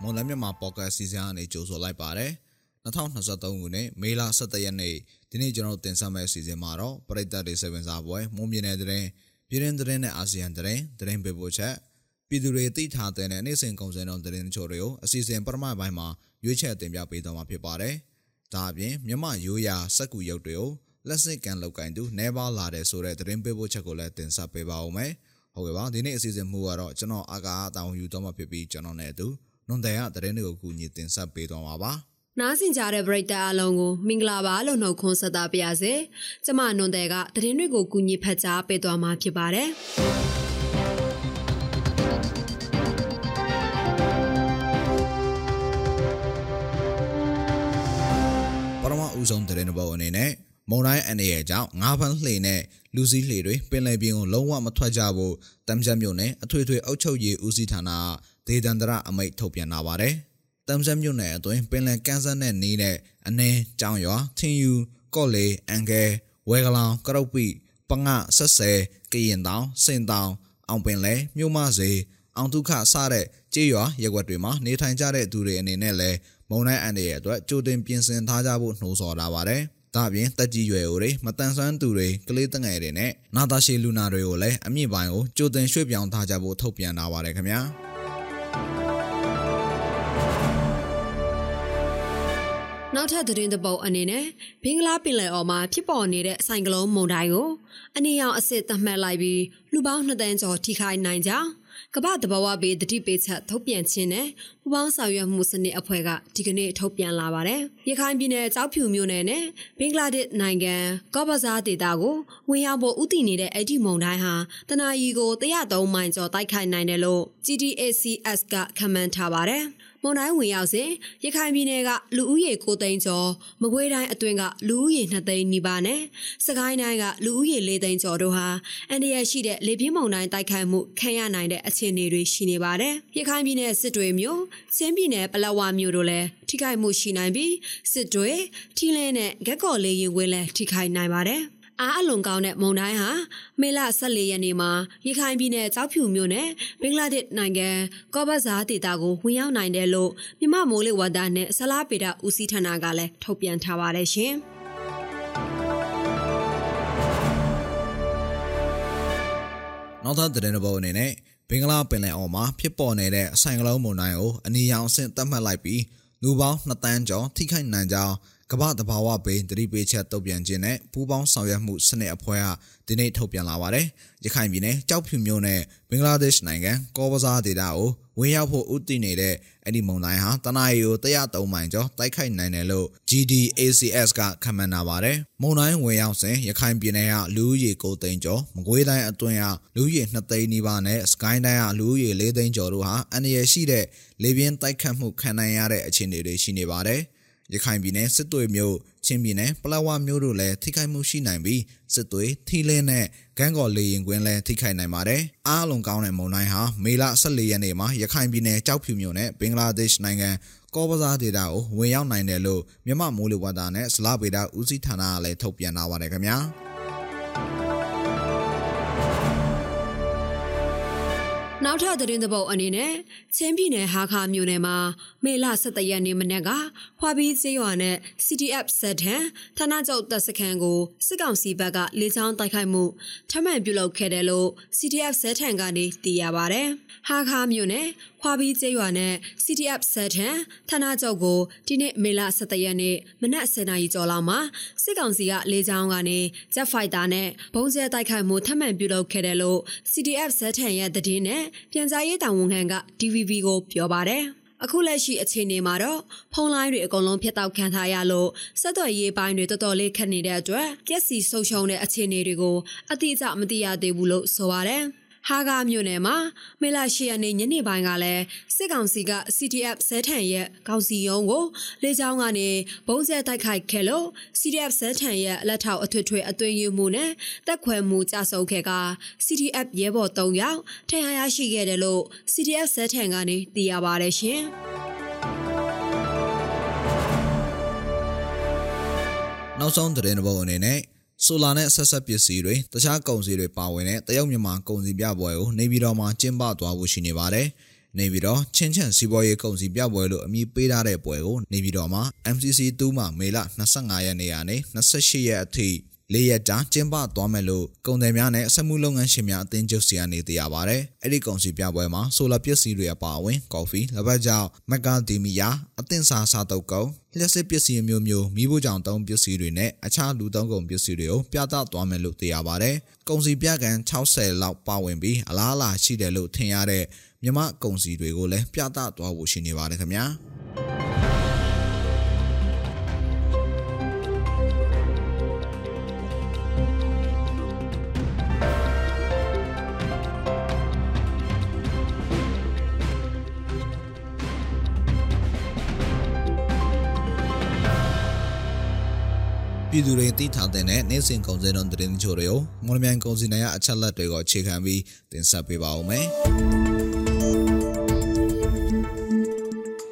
မွန်လမြန်မာပေါ့ကတ်စီစဉ်အနေကြိုဆိုလိုက်ပါတယ်2023ခုနှစ်မေလ17ရက်နေ့ဒီနေ့ကျွန်တော်တင်ဆက်မယ့်အစီအစဉ်မှာတော့ပရိသတ်တွေစေဝင်စားပွဲမွန်ပြည်နယ်တဲ့ပြည်တွင်းတဲ့နဲ့အာဆီယံတဲ့တဲ့ပေးပို့ချက်ပြည်သူတွေသိထားတဲ့နေ့စဉ်ကုန်စည်နှုန်းတဲ့ချို့တွေကိုအစီအစဉ်ပထမပိုင်းမှာရွေးချယ်တင်ပြပေးသွားမှာဖြစ်ပါတယ်ဒါအပြင်မြမရိုးရာစက်ကူရုပ်တွေကိုလက်စစ်ကန်လောက်ကင်သူနေပါလာတဲ့ဆိုတဲ့သတင်းပေးပို့ချက်ကိုလည်းတင်ဆက်ပေးပါဦးမယ်ဟုတ်ကဲ့ပါဒီနေ့အစီအစဉ်မှုကတော့ကျွန်တော်အာကာအတောင်ယူတော့မှဖြစ်ပြီးကျွန်တော်နဲ့အတူ နွန်တဲ့ကသတင်းတွေကိုကူညီတင်ဆက်ပေးသွားမှာပါနားဆင်ကြတဲ့ပရိသတ်အလုံးကိုမင်္ဂလာပါလို့နှုတ်ခွန်းဆက်သပါရစေ။ကျမနွန်တဲ့ကသတင်းတွေကိုကူညီဖတ်ကြားပေးသွားမှာဖြစ်ပါတယ်။ပထမဦးဆုံးသတင်းဘောအနေနဲ့မုံတိုင်းအနေရဲ့ကြောင့်ငါးဖန်းလှေနဲ့လူစည်းလှေတွေပင်လယ်ပြင်ကိုလုံးဝမထွက်ကြဖို့တမ်ချက်မြို့နယ်အထွေထွေအုပ်ချုပ်ရေးဦးစီးဌာန ဒေသန္တရအမိန့်ထုတ်ပြန်လာပါတယ်။တမ်ချက်မြို့နယ်အတွင်းပင်လယ်ကမ်းစပ်နဲ့နီးတဲ့အနည်းကြောင်ရွာထင်းယူကော့လေအန်ကဲဝဲကလောင်ကရုတ်ပိပငါဆက်ဆဲကရင်တောင်စင်တောင်အောင်ပင်လဲမြို့မစေအောင်ဒုက္ခစတဲ့ကြေးရွာရက်ွက်တွေမှာနေထိုင်ကြတဲ့သူတွေအနေနဲ့လည်းမုံတိုင်းအန်ရဲ့အတွက်ကြိုတင်ပြင်ဆင်ထားကြဖို့နှိုးဆော်လာပါတယ်။ဒါပြင်တက်ကြီးရွယ်အိုတွေမတန်ဆွမ်းသူတွေကလေးတငယ်တွေနဲ့နာတာရှည်လူနာတွေကိုလည်းအမြင့်ပိုင်းကိုကြိုတင်ရွှေ့ပြောင်းထားကြဖို့ထုတ်ပြန်လာပါတယ်ခင်ဗျာ နောက်ထပ်သတင်းတပုတ်အနေနဲ့ဘင်္ဂလားပင်လယ်အော်မှာဖြစ်ပေါ်နေတဲ့ဆိုင်ကလုန်းမုန်တိုင်းကိုအနည်းအောင်အစ်စ်သတ်မှတ်လိုက်ပြီးလူပေါင်း2တန်းကျော်ထိခိုက်နိုင်ကြောင်းကမ္ဘာတဘာဝဘေးတတိပေးချက်ထုတ်ပြန်ခြင်းနဲ့ပူပေါင်းဆောင်ရွက်မှုစနစ်အဖွဲ့ကဒီကနေ့ထုတ်ပြန်လာပါတယ်။ရခိုင်ပြည်နယ်ကြောက်ဖြူမြို့နယ်နဲ့ဘင်္ဂလားဒေ့ရှ်နိုင်ငံကော့ဘဇာဒေသကိုဝင်ရောက်ဖို့ဥတည်နေတဲ့အဲ့ဒီမုန်တိုင်းဟာတနအီကို103မိုင်ကျော်တိုက်ခိုက်နိုင်တယ်လို့ GTACS ကခန့်မှန်းထားပါတယ်။ မွန်တိုင်းဝင်ရောက်စဉ်ရခိုင်ပြည်နယ်ကလူဦးရေ9သိန်းကျော်မကွေးတိုင်းအတွင်းကလူဦးရေ2သိန်းနီးပါးနဲ့စကိုင်းတိုင်းကလူဦးရေ4သိန်းကျော်တို့ဟာအန်ဒီရရှိတဲ့လေပြင်းမုန်တိုင်းတိုက်ခိုက်မှုခံရနိုင်တဲ့အခြေအနေတွေရှိနေပါတယ်။ရခိုင်ပြည်နယ်စစ်တွေမြို့ချင်းပြည်နယ်ပလက်ဝမြို့တို့လည်းထိခိုက်မှုရှိနိုင်ပြီးစစ်တွေထီလင်းနဲ့ဂက်ကော်လေးရင်ဝင်းလည်းထိခိုက်နိုင်ပါတယ်။ အားအလွန်ကောင်းတဲ့မုန်တိုင်းဟာမေလ14ရက်နေ့မှာရခိုင်ပြည်နယ်ကြောက်ဖြူမြို့နယ်ဘင်္ဂလားဒေ့ရှ်နိုင်ငံကော့ဘဇာဒေသကိုဝင်ရောက်နိုင်တယ်လို့မြမမိုးလေဝသနဲ့ဆလားပေတာဦးစီးဌာနကလည်းထုတ်ပြန်ထားပါတယ်ရှင်။နောက်ထပ်သတင်းတစ်ပုဒ်အနေနဲ့ဘင်္ဂလားပင်လယ်အော်မှာဖြစ်ပေါ်နေတဲ့အဆိုင်ကလုံးမုန်တိုင်းကိုအနီရောင်အဆင့်သတ်မှတ်လိုက်ပြီးလူပေါင်း2တန်းကျော်ထိခိုက်နိုင်ကြောင်း ကမ္ဘာတဘာဝဘေးတတိပေးချက်တုတ်ပြန်ခြင်းနဲ့ပူးပေါင်းဆောင်ရွက်မှုစနစ်အဖွဲ့ကဒီနေ့ထုတ်ပြန်လာပါတယ်။ရခိုင်ပြည်နယ်ကြောက်ဖြူမြို့နယ်ဘင်္ဂလားဒေ့ရှ်နိုင်ငံကောဘဇာဒေသကိုဝင်ရောက်ဖို့ဥတည်နေတဲ့အဲ့ဒီမုန်တိုင်းဟာတနအီကို103မိုင်ကျော်တိုက်ခိုက်နိုင်တယ်လို့ GDACS ကခန့်မှန်းထားပါတယ်။မုန်တိုင်းဝင်ရောက်စဉ်ရခိုင်ပြည်နယ်ကလူဦးရေ9သိန်းကျော်မကွေးတိုင်းအတွင်းကလူဦးရေ2သိန်းနီးပါးနဲ့စကိုင်းတိုင်းကလူဦးရေ4သိန်းကျော်တို့ဟာအန္တရာယ်ရှိတဲ့လေပြင်းတိုက်ခတ်မှုခံနိုင်ရတဲ့အခြေအနေတွေရှိနေပါတယ်။ ရခိုင်ပြည်နယ်စစ်တွေမြို့ချင်းပြည်နယ်ပလောဝမြို့တို့လည်းထိခိုက်မှုရှိနိုင်ပြီးစစ်တွေထီလင်းနဲ့ဂန်းကော်လေရင်ကွင်းလည်းထိခိုက်နိုင်ပါတယ်။အားလုံးကောင်းတဲ့မုန်တိုင်းဟာမေလ14ရက်နေ့မှာရခိုင်ပြည်နယ်ကြောက်ဖြူမြို့နဲ့ဘင်္ဂလားဒေ့ရှ်နိုင်ငံကောဘဇာဒေတာကိုဝင်ရောက်နိုင်တယ်လို့မြန်မာမိုးလေဝသနဲ့စလားဗေဒဦးစီးဌာနကလည်းထုတ်ပြန်လာပါတယ်ခင်ဗျာ။ နောက်ထပ်သတင်းသဘောက်အနေနဲ့ချင်းပြည်နယ်ဟာခါမြို့နယ်မှာမေလ17ရက်နေ့မနက်ကဖွာပြီးကျေးရွာနဲ့ CTF စက်ထံဌာနချုပ်တပ်စခန်းကိုစစ်ကောင်စီဘက်ကလေကြောင်းတိုက်ခိုက်မှုထမှန်ပြုလုပ်ခဲ့တယ်လို့ CTF စက်ထံကနေသိရပါဗျ။ဟာခါမြို့နယ် ဖွာပြီးကျေးရွာနဲ့ CTF စက်ထံဌာနချုပ်ကိုဒီနေ့မေလ17ရက်နေ့မနက်10:00နာရီကျော်လောက်မှာစစ်ကောင်စီကလေကြောင်းကနေ Jet Fighter နဲ့ဘုံကျဲတိုက်ခိုက်မှုထမှန်ပြုလုပ်ခဲ့တယ်လို့ CTF စက်ထံရဲ့သတင်းနဲ့ပြန်ကြားရေးတာဝန်ခံက DVB ကိုပြောပါတယ်။အခုလက်ရှိအခြေအနေမှာတော့ဖုန်းလိုင်းတွေအကုန်လုံးဖျက်တောက်ခံထားရလို့ဆက်သွယ်ရေးပိုင်းတွေတော်တော်လေးခက်နေတဲ့အတွက်ကြက်စီဆုံရှုံတဲ့အခြေအနေတွေကိုအတိအကျမသိရသေးဘူးလို့ဆိုပါတယ်။ ဟာဂါမြို့နယ်မှာမေလ10ရက်နေ့ညနေပိုင်းကလည်းစစ်ကောင်စီက CTF ဇဲထန်ရဲ့ကောက်စီယုံကိုလေကြောင်းကနေဘုံကျဲတိုက်ခိုက်ခဲ့လို့ CTF ဇဲထန်ရဲ့လက်ထောက်အထွေထွေအသွင်ယူမှုနဲ့တက်ခွဲမှုကြဆုံခဲ့က CTF ရဲဘော်3ယောက်ထရရရှိခဲ့တယ်လို့ CTF ဇဲထန်ကနေသိရပါတယ်ရှင်နောက်ဆုံးသတင်းတစ်ပုဒ်အနေနဲ့ ဆိုလာနဲ့ဆက်ဆက်ပစ္စည်းတွေတခြားကုန်စည်တွေပါဝင်တဲ့တရုတ်မြန်မာကုန်စည်ပြပွဲကိုနေပြည်တော်မှာကျင်းပသွားဖို့ရှိနေပါတယ်နေပြီးတော့ချင်းချန်စီးပွားရေးကုန်စည်ပြပွဲလို့အမည်ပေးထားတဲ့ပွဲကိုနေပြီးတော့မှာ MCC 2မှာမေလ25ရက်နေ့ကနေ28ရက်အထိ လေးရက်ကြာကျင်းပသွားမယ်လို့ကုန်သည်များနဲ့စက်မှုလုပ်ငန်းရှင်များအသင်းချုပ်စီကနေသိရပါဗျ။အဲ့ဒီကုန်စည်ပြပွဲမှာဆိုလာပစ္စည်းတွေအပါအဝင်ကော်ဖီ၊လက်ပတ်ကြောင်မက်ကာဒီမီယာအသင်းစားစားတုပ်ကုန်လျှက်စစ်ပစ္စည်းမျိုးမျိုးမိဖို့ကြောင့်သုံးပစ္စည်းတွေနဲ့အခြားလူသုံးကုန်ပစ္စည်းတွေကိုပြသသွားမယ်လို့သိရပါဗျ။ကုန်စည်ပြကန်60လောက်ပါဝင်ပြီးအလားအလာရှိတယ်လို့ထင်ရတဲ့မြမကုန်စည်တွေကိုလည်းပြသသွားဖို့ရှိနေပါတယ်ခင်ဗျာ။ ပြည်သူတွေသိထားတဲ့နေ့စဉ်ကုန်စည်နှုန်းသတင်းချို့တွေကိုမော်လမြိုင်ကုန်စည်နိုင်ရအချက်လက်တွေကိုအခြေခံပြီးတင်ဆက်ပေးပါဦးမယ်။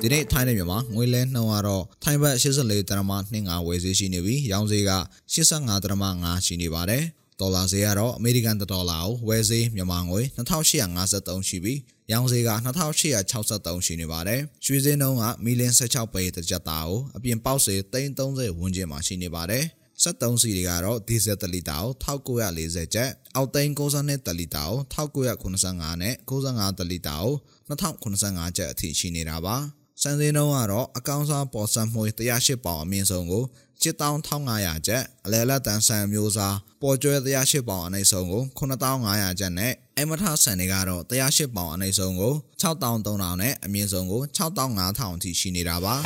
ဒီနေ့ထိုင်းနဲ့မြန်မာငွေလဲနှုန်းကတော့ထိုင်းဘတ်84ဒရမ25ဝယ်ဈေးရှိနေပြီးရောင်းဈေးက85ဒရမ5ရှိနေပါတယ်။ဒေါ်လာဈေးကတော့အမေရိကန်ဒေါ်လာကိုဝယ်ဈေးမြန်မာငွေ2853ရှိပြီး ရောင်းဈေးက2863ရှိနေပါတယ်။ရွှေဈေးနှုန်းကမီလင်း16ပဲတစ်ကြက်သားကိုအပြင်ပေါက်စေ330ဝန်းကျင်မှာရှိနေပါတယ်။73စီတွေကတော့ဒီဇယ်တလီတာကို1940ကျပ်အောက်သိန်း62တလီတာကို1985နဲ့95တလီတာကို2085ကျပ်အထိရှိနေတာပါစံစင်းနှုန်းကတော့အကောင်စားပေါ်စံမွေ108ပေါင်အမြင့်ဆုံးကို 7500ကျပ်အလဲလက်တန်ဆန်မျိုးစားပေါ်ကျွဲ108ပေါင်အနှိမ့်ဆုံးကို9500ကျပ်နဲ့အမထဆန်တွေကတော့108ပေါင်အနှိမ့်ဆုံးကို6300နဲ့အမြင့်ဆုံးကို6500အထိရှိနေတာပါ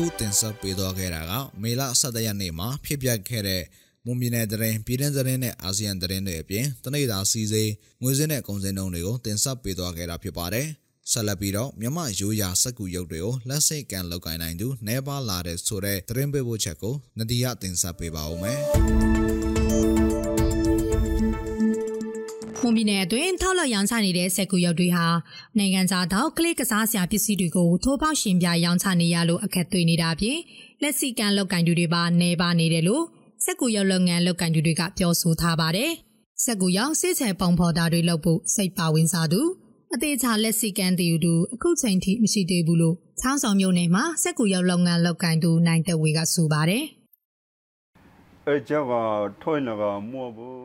ခုတင်ဆက်ပေးသွားခဲ့တာကမေလ17ရက်နေ့မှာဖြစ်ပျက်ခဲ့တဲ့ မွန်ပြည်နယ်တရင်ပြည်တွင်းသတင်းနဲ့အာဆီယံသတင်းတွေအပြင်တနေ့တာစီစေးငွေစင်းနဲ့ကုန်စည်နှုန်းတွေကိုတင်ဆက်ပေးသွားခဲ့တာဖြစ်ပါတယ်။ဆက်လက်ပြီးတော့မြမရိုးရာစက်ကူရုပ်တွေကိုလက်စိတ်ကန်လောက်ကင်နိုင်သူနေပါလာတဲ့ဆိုတဲ့သတင်းပေးပို့ချက်ကိုနဒီယတင်ဆက်ပေးပါဦးမယ်။မွန်ပြည်နယ်အတွင်းထောက်လောက်ရောင်းချနေတဲ့စက်ကူရုပ်တွေဟာနိုင်ငံသားတော့ကလစ်ကစားစရာပစ္စည်းတွေကိုထိုးပေါက်ရှင်ပြရောင်းချနေရလို့အခက်တွေ့နေတာပြင်လက်စီကန်လောက်ကင်တူတွေပါနေပါနေတယ်လို့ စက်ကူရောက်လုပ်ငန်းလုပ်ကင်သူတွေကပြောဆိုထားပါတယ်။စက်ကူရောက်စစ်ချေပုံဖော်တာတွေလုပ်ဖို့စိတ်ပါဝင်စားသူအသေးချာလက်စီကန်းတီယူသူအခုချိန်ထိမရှိသေးဘူးလို့ချောင်းဆောင်မြို့နယ်မှာစက်ကူရောက်လုပ်ငန်းလုပ်ကင်သူနိုင်တဲ့ဝေကဆိုပါတယ်။အဲကြောင့်ကထွင်တော့မော့ဘူး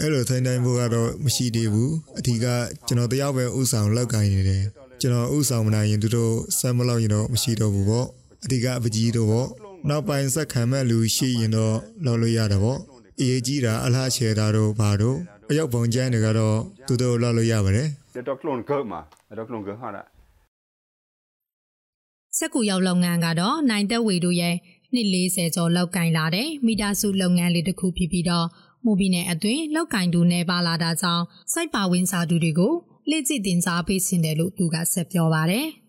အဲ့လိုထိုင်တိုင်းဖို့ကတော့မရှိသေးဘူးအထီးကကျွန်တော်တယောက်ပဲဥဆောင်လောက်ကင်နေတယ်ကျွန်တော်ဥဆောင်မနိုင်ရင်သူတို့ဆက်မလောက်ရင်တော့မရှိတော့ဘူးပေါ့အထီးကအပကြီးတို့ပေါ့ နောက်ပိုင်းဆက်ခံမဲ့လူရှိရင်တော့လောက်လို့ရတာပေါ့အရေးကြီးတာအလားချေတာတို့ဘာတို့အရောက်ပုံကျန်းတွေကတော့သူတို့လောက်လို့ရပါတယ်တော့ကလွန်ကောမှာတော့ကလွန်ကောဟာတာစက်ကူရောက်လုပ်ငန်းကတော့နိုင်တက်ဝေတို့ရဲ့နှစ်40ကျော်လောက်ကင်လာတဲ့မိသားစုလုပ်ငန်းလေးတစ်ခုဖြစ်ပြီးတော့မူဘီနယ်အတွင်းလောက်ကင်တူနေပါလာတာကြောင့်စိုက်ပါဝင်စာသူတွေကိုလေ့ကျင့်တင်စားပေး sin တယ်လို့သူကဆက်ပြောပါတယ်။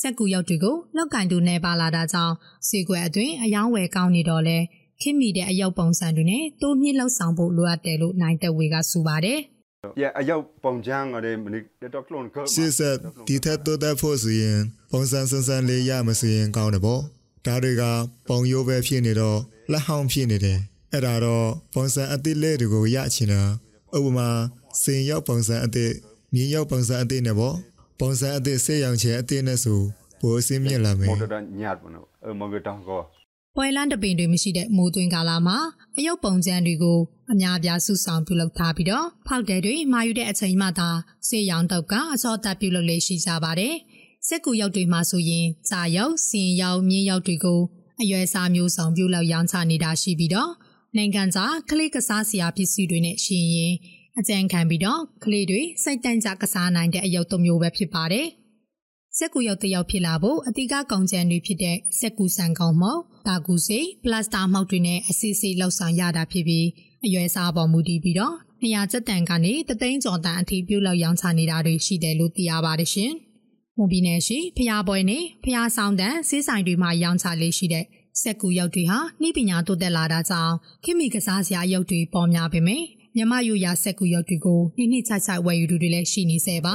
စက်ကူရောက်တွေကိုလောက်ကင်တူနေပါလာတာကြောင့်စီကွယ်အတွင်းအယောင်းဝယ်ကောင်းနေတော့လဲခင်မိတဲ့အယောက်ပုံစံတွေနဲ့တိုးမြင့်လောက်ဆောင်ဖို့လိုအပ်တယ်လို့နိုင်တဝေကဆိုပါတယ်။ Yeah အယောက်ပုံချမ်းကလည်းမနစ်တော့ကလွန်ကစစ်ဆက်ဒီထက်တိုးတက်ဖို့ဆိုရင်ပုံစံစံစံလေးရမဆိုရင်ကောင်းတယ်ပေါ့။ဒါတွေကပုံရိုးပဲဖြစ်နေတော့လက်ဟောင်းဖြစ်နေတယ်။အဲ့ဒါတော့ပုံစံအသစ်လေးတွေကိုရချင်တာဥပမာစင်ရောက်ပုံစံအသစ်မြင်းရောက်ပုံစံအသစ်နဲ့ပေါ့ ပုံစံအသစ်ဆေးရောင်ချေအသစ်နဲ့ဆိုပိုအစင်းမြင့်လာမယ်မော်ဒန်ညတ်ဘနော်အမော်ဂတောင်ကောပွဲလန်းတပင်တွေမရှိတဲ့မိုးသွင်းကာလမှာအယုတ်ပုံစံတွေကိုအများပြားစုဆောင်ပြုလုပ်ထားပြီးတော့ဖောက်တယ်တွေမာယူတဲ့အချိန်မှသာဆေးရောင်တောက်ကအစောတက်ပြုလုပ်လေးရှိကြပါတယ်စက်ကူရောက်တွေမှာဆိုရင်စာရောက်စင်ရောက်မြင်းရောက်တွေကိုအရွယ်စားမျိုးဆောင်ပြုလုပ်ရောင်းချနေတာရှိပြီးတော့နိုင်ငံသားကလေးကစားစရာပစ္စည်းတွေနဲ့ရှင်ရင် အကြံခံပြီးတော့ကလေးတွေစိတ်တန့်ကြကစားနိုင်တဲ့အယုတ်တစ်မျိုးပဲဖြစ်ပါတယ်။စက်ကူရုပ်တစ်ယောက်ဖြစ်လာဖို့အတိကကောင်ကျန်တွေဖြစ်တဲ့စက်ကူဆန်ကောင်မောက်တာကူစိပလတ်စတာမောက်တွေနဲ့အစီအစီလောက်ဆောင်ရတာဖြစ်ပြီးအရွယ်စားပေါ်မူတည်ပြီးတော့နေရာစက်တန်ကနေတသိန်းကျော်တန်အထိပြုတ်လောက်ရောင်းချနေတာတွေရှိတယ်လို့သိရပါတယ်ရှင်။မွန်ပြည်နယ်ရှိဖျားပွဲနဲ့ဖျားဆောင်တန်စေးဆိုင်တွေမှာရောင်းချလေးရှိတဲ့စက်ကူရုပ်တွေဟာနှိပညာတိုးတက်လာတာကြောင့်ခင်မီကစားစရာရုပ်တွေပေါ်များပေမယ့် မြမယူရာဆက်ကူရုပ်တွေကိုနှစ်နှစ်ခြိုက်ခြိုက်ဝယ်ယူသူတွေလည်းရှိနေစေပါ